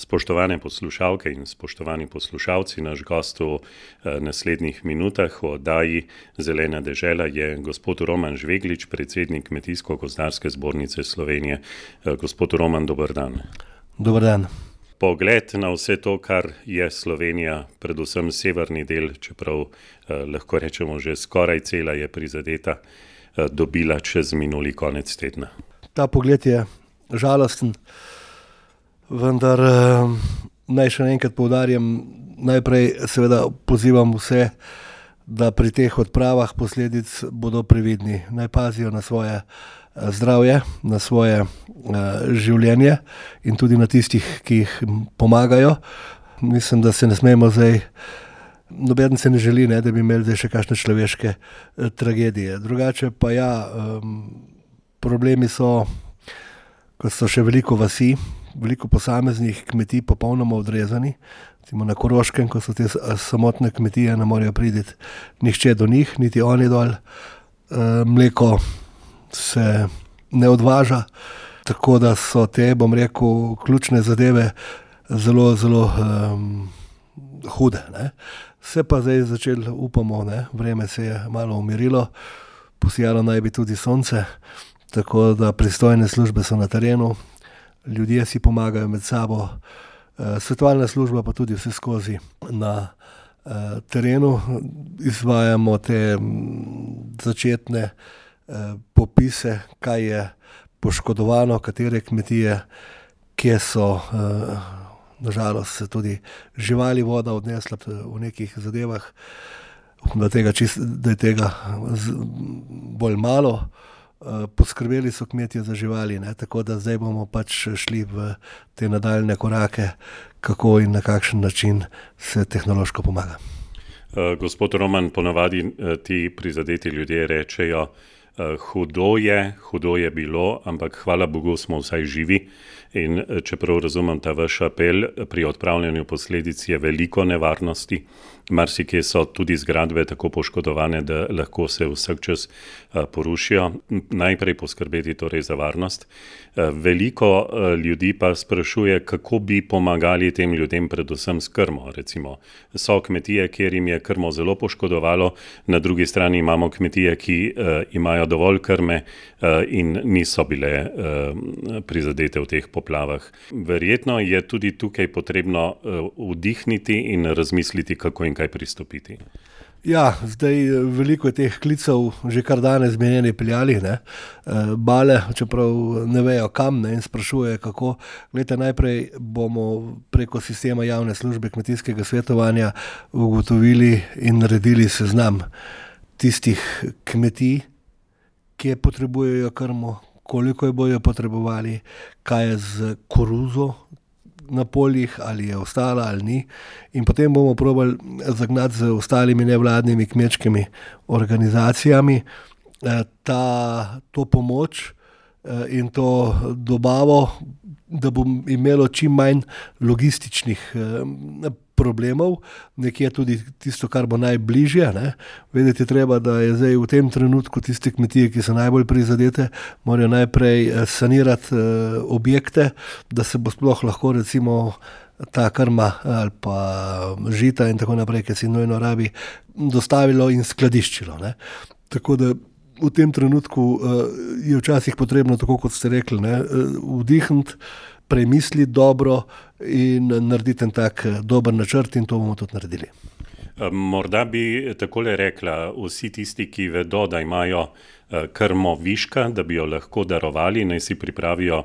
Spoštovane poslušalke in spoštovani poslušalci, naš gost v eh, naslednjih minutah v oddaji Zelena dežela je gospod Roman Žveglič, predsednik Kmetijsko-gozdarske zbornice Slovenije. Eh, gospod Roman, dober dan. Dober dan. Pogled na vse to, kar je Slovenija, predvsem severni del, čeprav eh, lahko rečemo že skoraj cela je prizadeta, eh, dobila čez minuli konec tedna. Ta pogled je žalosten. Vendar eh, naj še enkrat poudarjam, najprej seveda pozivam vse, da pri teh odpravah posledic bodo previdni, naj pazijo na svoje eh, zdravje, na svoje uh, življenje in tudi na tistih, ki jih pomagajo. Mislim, da se ne smemo zdaj, noben se ne želi, ne, da bi imeli še kakšne človeške tragedije. Drugače pa ja, um, problemi so, ko so še veliko vasi veliko posameznih kmetij popolnoma odrezani. Recimo na Koroškem, ko so te samotne kmetije, ne morejo priti nihče do njih, niti oni dol. E, mleko se ne odvaža, tako da so te, bom rekel, ključne zadeve zelo, zelo um, hude. Ne. Se pa zdaj začelo, upamo, ne, vreme se je malo umirilo, posijalo naj bi tudi sonce, tako da pristojne službe so na terenu, ljudje si pomagajo med sabo, eh, svetovalna služba pa tudi vse skozi na eh, terenu. Izvajamo te začetne eh, popise, kaj je poškodovano, katere kmetije, kje so. Nažalost se tudi živali voda odnesla v nekih zadevah, da, tega čist, da je tega bolj malo. Eh, poskrbeli so kmetje za živali, ne? tako da zdaj bomo pač šli v te nadaljne korake, kako in na kakšen način se tehnološko pomaga. Uh, gospod Roman, ponavadi uh, ti prizadeti ljudje rečejo, hudo je, hudo je bilo, ampak hvala Bogu smo vsaj živi. In čeprav razumem ta vaš apel, pri odpravljanju posledic je veliko nevarnosti, marsikje so tudi zgradbe tako poškodovane, da lahko se vsak čas porušijo. Najprej poskrbeti torej za varnost. Veliko ljudi pa sprašuje, kako bi pomagali tem ljudem, predvsem s krmo. Recimo, so kmetije, kjer jim je krmo zelo poškodovalo, na drugi strani imamo kmetije, ki imajo dovolj krme in niso bile prizadete v teh poplavah. Verjetno je tudi tukaj potrebno vdihniti in razmisliti, kako in kaj pristopiti. Ja, zdaj veliko je teh klicev, že kar danes zmenjeni peljali, ne, eh, bale, čeprav ne vejo kam ne, in sprašujejo, kako. Glede, najprej bomo preko sistema javne službe kmetijskega svetovanja ugotovili in naredili seznam tistih kmetij, ki potrebujejo krmo, koliko jo bojo potrebovali, kaj je z koruzo, na poljih, ali je ostala ali ni. In potem bomo probali zagnati z ostalimi nevladnimi kmečkimi organizacijami eh, ta, to pomoč eh, in to dobavo, da bo imelo čim manj logističnih eh, problemov, nekje tudi tisto, kar bo najbližje. Ne. Vedeti je treba, da je zdaj v tem trenutku tiste kmetije, ki so najbolj prizadete, morajo najprej eh, sanirati eh, objekte, da se bo sploh lahko recimo. Ta krma ali pa žita, in tako naprej, ki se jih nujno rabi, dostavilo in skladiščilo. Ne. Tako da v tem trenutku je včasih potrebno, tako kot ste rekli, uh, vdihniti, premisliti dobro in narediti en tak eh, dober načrt, in to bomo tudi naredili. Eh, morda bi takole rekla, vsi tisti, ki vedo, da imajo eh, krmo viška, da bi jo lahko darovali, naj si pripravijo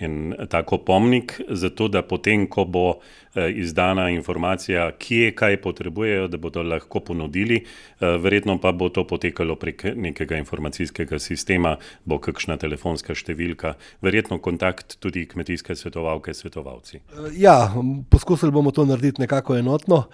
en tako pomnik, zato da potem, ko bo Eh, izdana informacija, kje kaj potrebujejo, da bodo lahko ponudili. Eh, verjetno pa bo to potekalo prek nekega informacijskega sistema, bo kakšna telefonska številka, verjetno kontakt tudi kmetijske svetovalke, svetovalci. Eh, ja, poskusili bomo to narediti nekako enotno,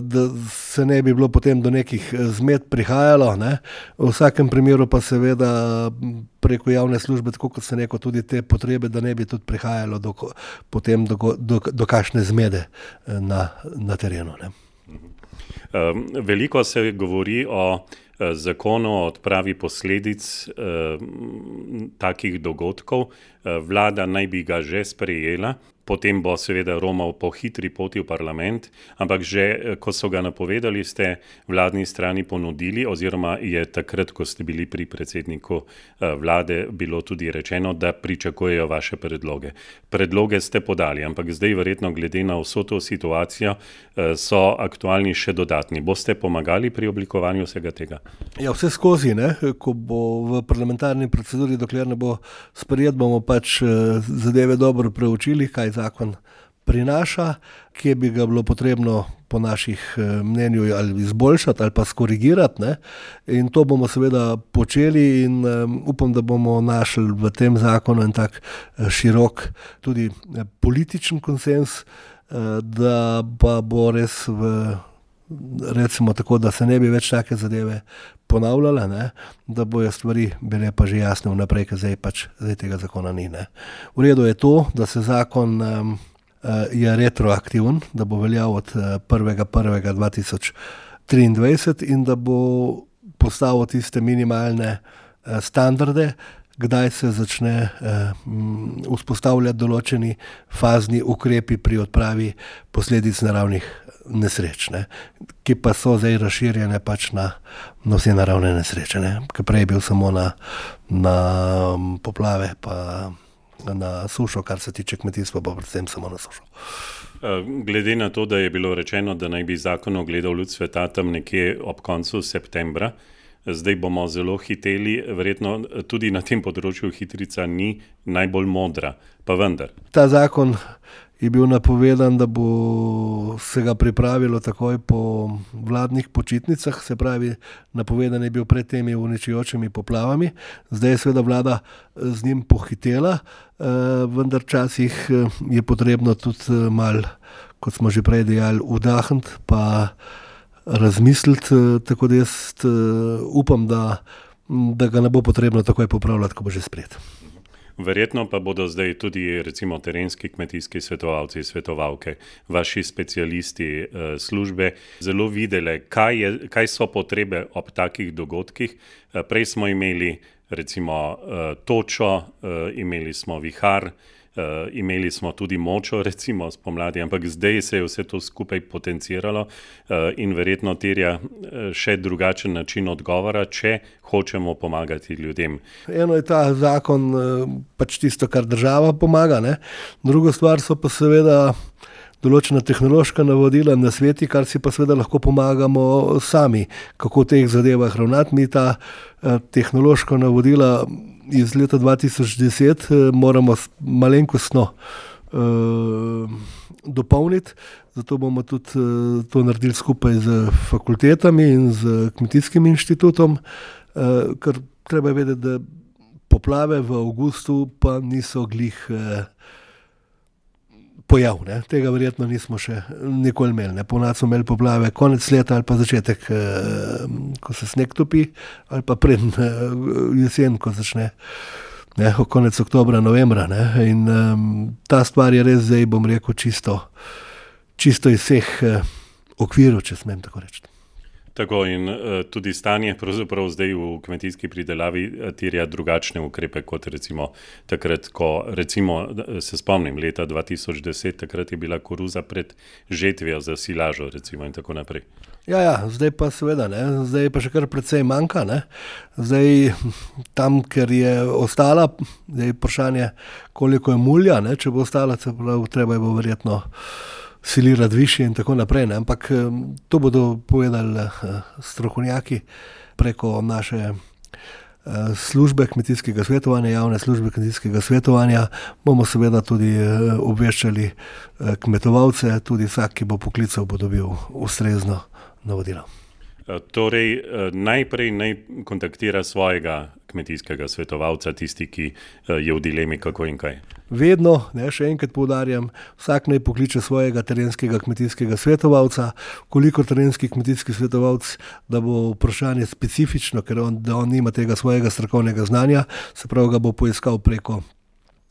da se ne bi bilo potem do nekih zmed prihajalo. Ne. V vsakem primeru pa seveda preko javne službe, tako kot se neko tudi te potrebe, da ne bi tudi prihajalo do, potem do, do, do kakšne zmede eh, na, na terenu. Ne. Veliko se govori o eh, zakonu o odpravi posledic eh, takih dogodkov. Vlada naj bi ga že sprejela. Potem bo seveda romal po hitri poti v parlament, ampak že ko so ga napovedali, ste vladni strani ponudili, oziroma je takrat, ko ste bili pri predsedniku vlade, bilo tudi rečeno, da pričakujejo vaše predloge. Predloge ste podali, ampak zdaj, verjetno, glede na vso to situacijo, so aktualni še dodatni. Boste pomagali pri oblikovanju vsega tega? Ja, vse skozi, ne? ko bo v parlamentarni proceduri, dokler ne bo sprejet, bomo pač zadeve dobro preučili, kaj zakon prinaša, kje bi ga bilo potrebno, po naših mnenju, ali izboljšati ali pa skorigirati. Ne. In to bomo seveda počeli in upam, da bomo našli v tem zakonu en tak širok tudi političen konsenz, da pa bo res v, recimo tako, da se ne bi več take zadeve ponavljale, ne, da bojo stvari bile pa že jasne vnaprej, ker zdaj pač, zdaj tega zakona ni, ne. V redu je to, da se zakon, je retroaktiven, da bo veljal od prvega prvega dva tisoč triindvajset in da bo postavil tiste minimalne, standarde, kdaj se začne, vzpostavljati določeni fazni ukrepi pri odpravi posledic naravnih nesreč, ne. Ki pa so zdaj razširjene pač na, na vse naravne nesreče, ne. Ke prej je bil samo na, na poplave pa na sušo, kar se tiče kmetijstva, pa predvsem samo na sušo. glede na to, da je bilo rečeno, da naj bi zakon ugledal luč sveta tam nekje ob koncu septembra, zdaj bomo zelo hiteli, verjetno tudi na tem področju hitrica ni najbolj modra, pa vendar. Ta zakon je bil napovedan, da bo se ga pripravilo takoj po vladnih počitnicah, se pravi, napovedan je bil pred temi uničujočimi poplavami. Zdaj je seveda vlada z njim pohitela, vendar včasih je potrebno tudi malo, kot smo že prej dejali, vdahniti pa razmisliti, tako da jaz, upam, da, da ga ne bo potrebno takoj popravljati, ko bo že sprejet. Verjetno pa bodo zdaj tudi recimo terenski kmetijski svetovalci, svetovalke, vaši specialisti, službe zelo videli, kaj je, kaj so potrebe ob takih dogodkih. prej smo imeli recimo, točo, imeli smo vihar, imeli smo tudi močo recimo spomladi, ampak zdaj se je vse to skupaj potenciralo, in verjetno terja, še drugačen način odgovora, če hočemo pomagati ljudem. Eno je ta zakon, pač tisto, kar država pomaga, ne, druga stvar so pa seveda določena tehnološka navodila, nasveti, kar si pa seveda lahko pomagamo sami, kako v teh zadevah ravnati. Mi ta, tehnološka navodila iz leta dva tisoč deset, moramo malenkostno, dopolniti, zato bomo tudi, to naredili skupaj s fakultetami in s Kmetijskim inštitutom. ker treba je vedeti, da poplave v avgustu pa niso glih, pojav, ne. Tega verjetno nismo še nikoli imeli, ne. Ponavadi smo imeli poplave konec leta ali pa začetek, ko se sneg topi, ali pa preden, jesen, ko začne, ne, konec oktobra, novembra, ne, in, ta stvar je res zdaj, bom rekel, čisto, čisto iz vseh, okvirov, če smem tako reči. Tako in, tudi stanje zdaj v kmetijski pridelavi terja drugačne ukrepe kot recimo takrat, ko recimo, se spomnim leta dva tisoč deset, takrat je bila koruza pred žetvijo za silažo recimo in tako naprej. Ja, ja, zdaj pa seveda, ne, zdaj pa še kar precej manjka, ne. Zdaj tam, kjer je ostala, zdaj je vprašanje, koliko je mulja, ne, če bo ostala, se pravi, treba jo bo verjetno silirati višje in tako naprej, ne, ampak, to bodo povedali, strokovnjaki preko naše, službe kmetijskega svetovanja, javne službe kmetijskega svetovanja. Bomo seveda tudi, obveščali, kmetovalce, tudi vsak, ki bo poklical, bo dobil ustrezno navodilo. Torej, najprej naj kontaktira svojega kmetijskega svetovalca tisti, ki, je v dilemi, kako in kaj. Vedno, ne, še enkrat poudarjam, vsak naj pokliče svojega terenskega kmetijskega svetovalca, v kolikor terenski kmetijski svetovalec, da bo vprašanje specifično, ker on, on nima tega svojega strokovnega znanja, se pravi, ga bo poiskal preko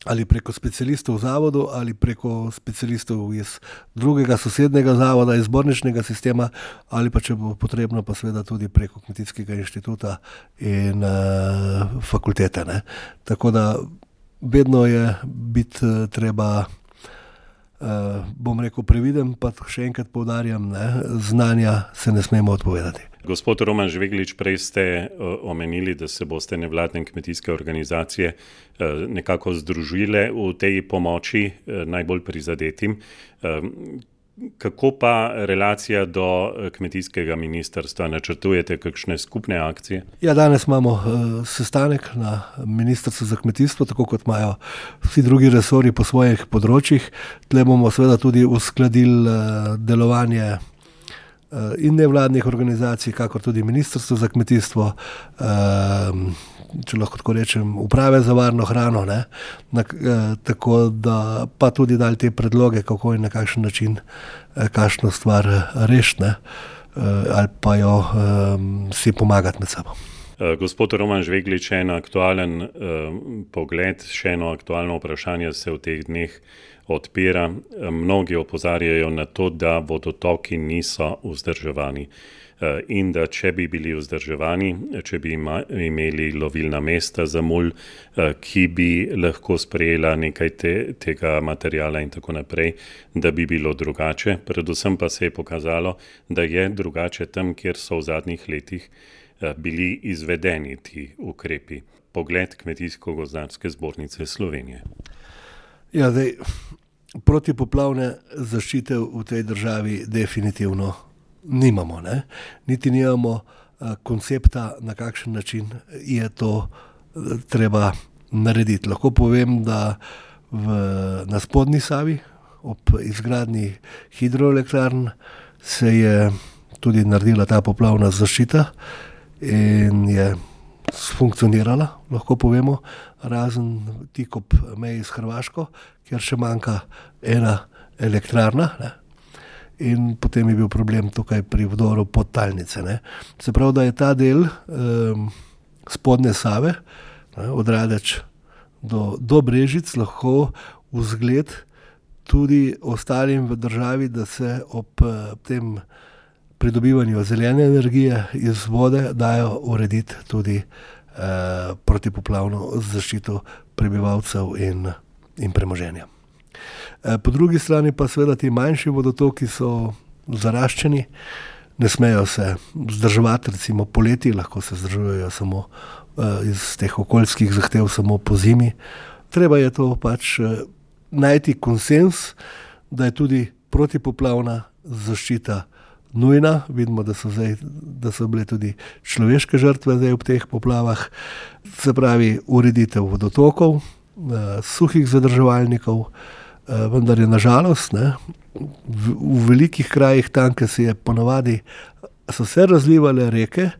ali preko specialistov v zavodu ali preko specialistov iz drugega, sosednjega zavoda, iz zborničnega sistema, ali pa če bo potrebno, pa seveda tudi preko Kmetijskega inštituta in, fakultete, ne. Tako da vedno je biti, treba bom rekel, previden, pa še enkrat poudarjam, ne, znanja se ne smemo odpovedati. Gospod Roman Žveglič, prej ste omenili, da se boste nevladne kmetijske organizacije nekako združile v tej pomoči najbolj prizadetim. Kako pa relacija do eh, kmetijskega ministrstva? Načrtujete kakšne skupne akcije? Ja, danes imamo uh, sestanek na ministrstvu za kmetijstvo, tako kot imajo vsi drugi resori po svojih področjih. Tle bomo seveda tudi uskladili uh, delovanje in nevladnih organizacij, kakor tudi ministrstvo za kmetijstvo. Uh, če lahko tako rečem, uprave za varno hrano, na, eh, tako da pa tudi dali te predloge, kako in na kakšen način eh, kakšno stvar eh, rešiti eh, ali pa jo eh, si pomagati med sabo. Eh, gospod Roman Žveglič, en aktualen eh, pogled, še eno aktualno vprašanje se v teh dneh odpira. Mnogi opozarjajo na to, da vodotoki niso vzdrževani. Eh, in da če bi bili vzdrževani, če bi imeli lovilna mesta za mulj, eh, ki bi lahko sprejela nekaj te, tega materijala in tako naprej, da bi bilo drugače. Predvsem pa se je pokazalo, da je drugače tam, kjer so v zadnjih letih eh, bili izvedeni ti ukrepi. Pogled Kmetijsko-gozdarske zbornice Slovenije. Ja, zdaj, protipoplavne zaščite v tej državi definitivno nimamo, ne? niti nimamo uh, koncepta, na kakšen način je to uh, treba narediti. Lahko povem, da v, na spodnji Savi, ob izgradnji hidroelektrarn, se je tudi naredila ta poplavna zaščita in je funkcionirala, lahko povemo, razen tik ob meji s Hrvaško, kjer še manjka ena elektrarna. Ne? in potem je bil problem tukaj pri vdoru podtalnice. Ne. Se pravi, da je ta del um, spodne Save, ne, od Radeč do, do Brežic, lahko vzgled tudi ostalim v državi, da se ob uh, tem pridobivanju zelene energije iz vode dajo urediti tudi uh, protipoplavno zaščito prebivalcev in, in premoženja. Eh, po drugi strani pa seveda ti manjši vodotoki so zaraščeni, ne smejo se vzdrževati, recimo poleti, lahko se vzdržujejo samo eh, iz teh okoljskih zahtev, samo po zimi. Treba je to pač eh, najti konsens, da je tudi protipoplavna zaščita. Nujna, vidimo, da so, zdaj, da so bile tudi človeške žrtve v teh poplavah, se pravi, ureditev vodotokov, suhih zadrževalnikov, Eh, vendar je nažalost ne, v, v velikih krajih tam, ki se je ponovadi. So se razlivale reke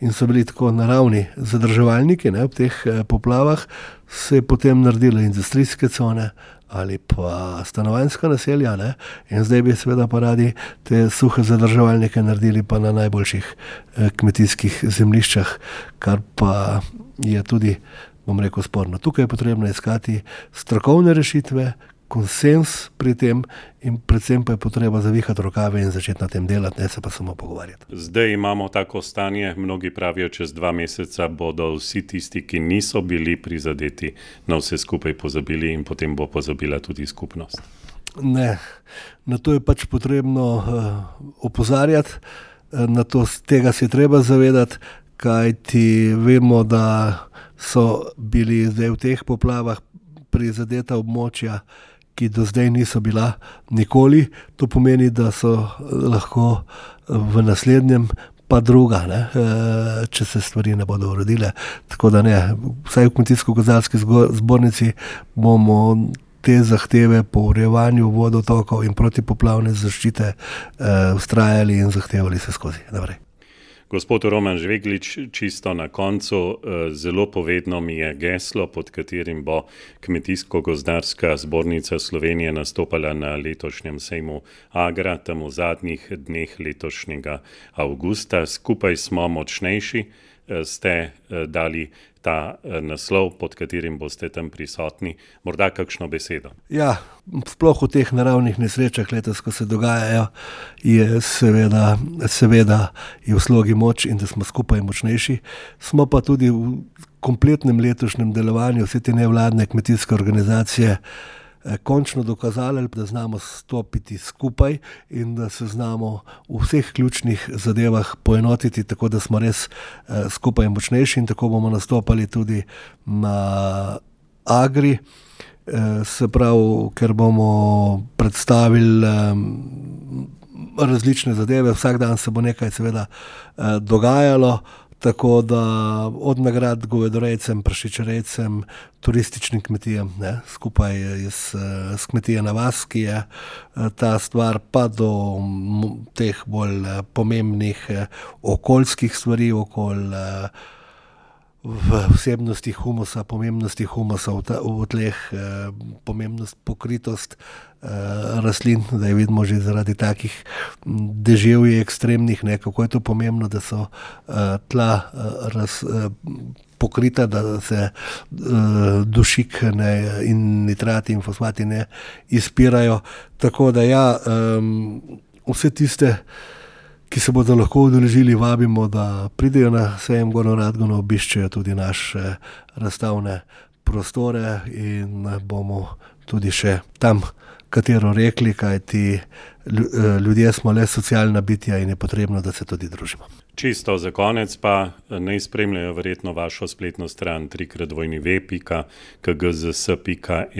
in so bili tako naravni zadrževalniki ne, v teh eh, poplavah, se je potem naredile industrijske cone ali pa stanovanjska naselja. Ne, in zdaj bi seveda pa radi te suhe zadrževalnike naredili pa na najboljših eh, kmetijskih zemljiščah, kar pa je tudi, bom rekel, sporno. Tukaj je potrebno iskati strokovne rešitve, konsens pri tem, in predvsem pa je potreba zavihati rokave in začeti na tem delati, ne se pa samo pogovarjati. Zdaj imamo tako stanje, mnogi pravijo, čez dva meseca bodo vsi tisti, ki niso bili prizadeti, na vse skupaj pozabili in potem bo pozabila tudi skupnost. Ne, na to je pač potrebno uh, opozarjati, uh, na to tega se je treba zavedati, kajti vemo, da so bili zdaj v teh poplavah prizadeta območja, ki do zdaj niso bila nikoli. To pomeni, da so lahko v naslednjem. Pa druga, ne, eh, če se stvari ne bodo uredile. Tako da, ne, vsaj v Kmetijsko-gozdarski zbornici bomo te zahteve po urejevanju vodotokov in protipoplavne zaščite eh, ustrajali in zahtevali se skozi. Naprej. Gospod Roman Žveglič, čisto na koncu, eh, zelo povedno mi je geslo, pod katerim bo Kmetijsko-gozdarska zbornica Slovenije nastopala na letošnjem sejmu Agra, tam v zadnjih dneh letošnjega avgusta. Skupaj smo močnejši, ste eh, dali ta naslov, pod katerim boste tam prisotni. Morda kakšno besedo? Ja, sploh v teh naravnih nesrečah, letos, ko se dogajajo, je seveda, seveda je v slogi moč in da smo skupaj močnejši. Smo pa tudi v kompletnem letošnjem delovanju, vse te nevladne kmetijske organizacije, končno dokazali, da znamo stopiti skupaj in da se znamo v vseh ključnih zadevah poenotiti, tako da smo res skupaj močnejši in tako bomo nastopali tudi na Agri. Se pravi, ker bomo predstavili različne zadeve, vsak dan se bo nekaj, seveda, dogajalo. Tako da od nagrad govedorejcem, prašičerejcem, turističnim kmetijam, ne, skupaj s, s kmetijo na vas, ki je ta stvar, pa do teh bolj pomembnih okoljskih stvari okoli vsebnosti humusa, pomembnosti humusa v v tleh, pomembnost, pokritost rastlin, zdaj vidimo že zaradi takih deževij ekstremnih, ne, kako je to pomembno, da so tla pokrita, da se dušik ne in nitrati in fosfati ne izpirajo. Tako da ja, vse tiste, ki se bodo lahko udeležili, vabimo, da pridejo na sejem Gornjo Radgono, obiščejo tudi naše razstavne prostore in bomo tudi še tam katero rekli, kajti ljudje smo le socialna bitja in je potrebno, da se tudi družimo. Čisto za konec pa naj spremljajo verjetno vašo spletno stran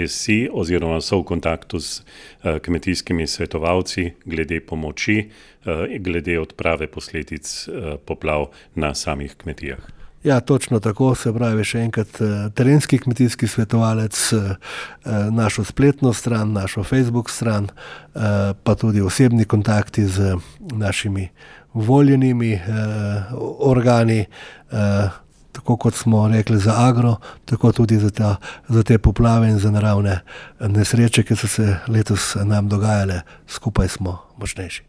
si oziroma so v kontaktu s kmetijskimi svetovalci glede pomoči, glede odprave posledic poplav na samih kmetijah. Ja, točno tako, se pravi, še enkrat, terenski kmetijski svetovalec, našo spletno stran, našo Facebook stran, pa tudi osebni kontakti z našimi voljenimi organi, tako kot smo rekli za Agro, tako tudi za ta, za te poplave in za naravne nesreče, ki so se letos nam dogajale. Skupaj smo močnejši.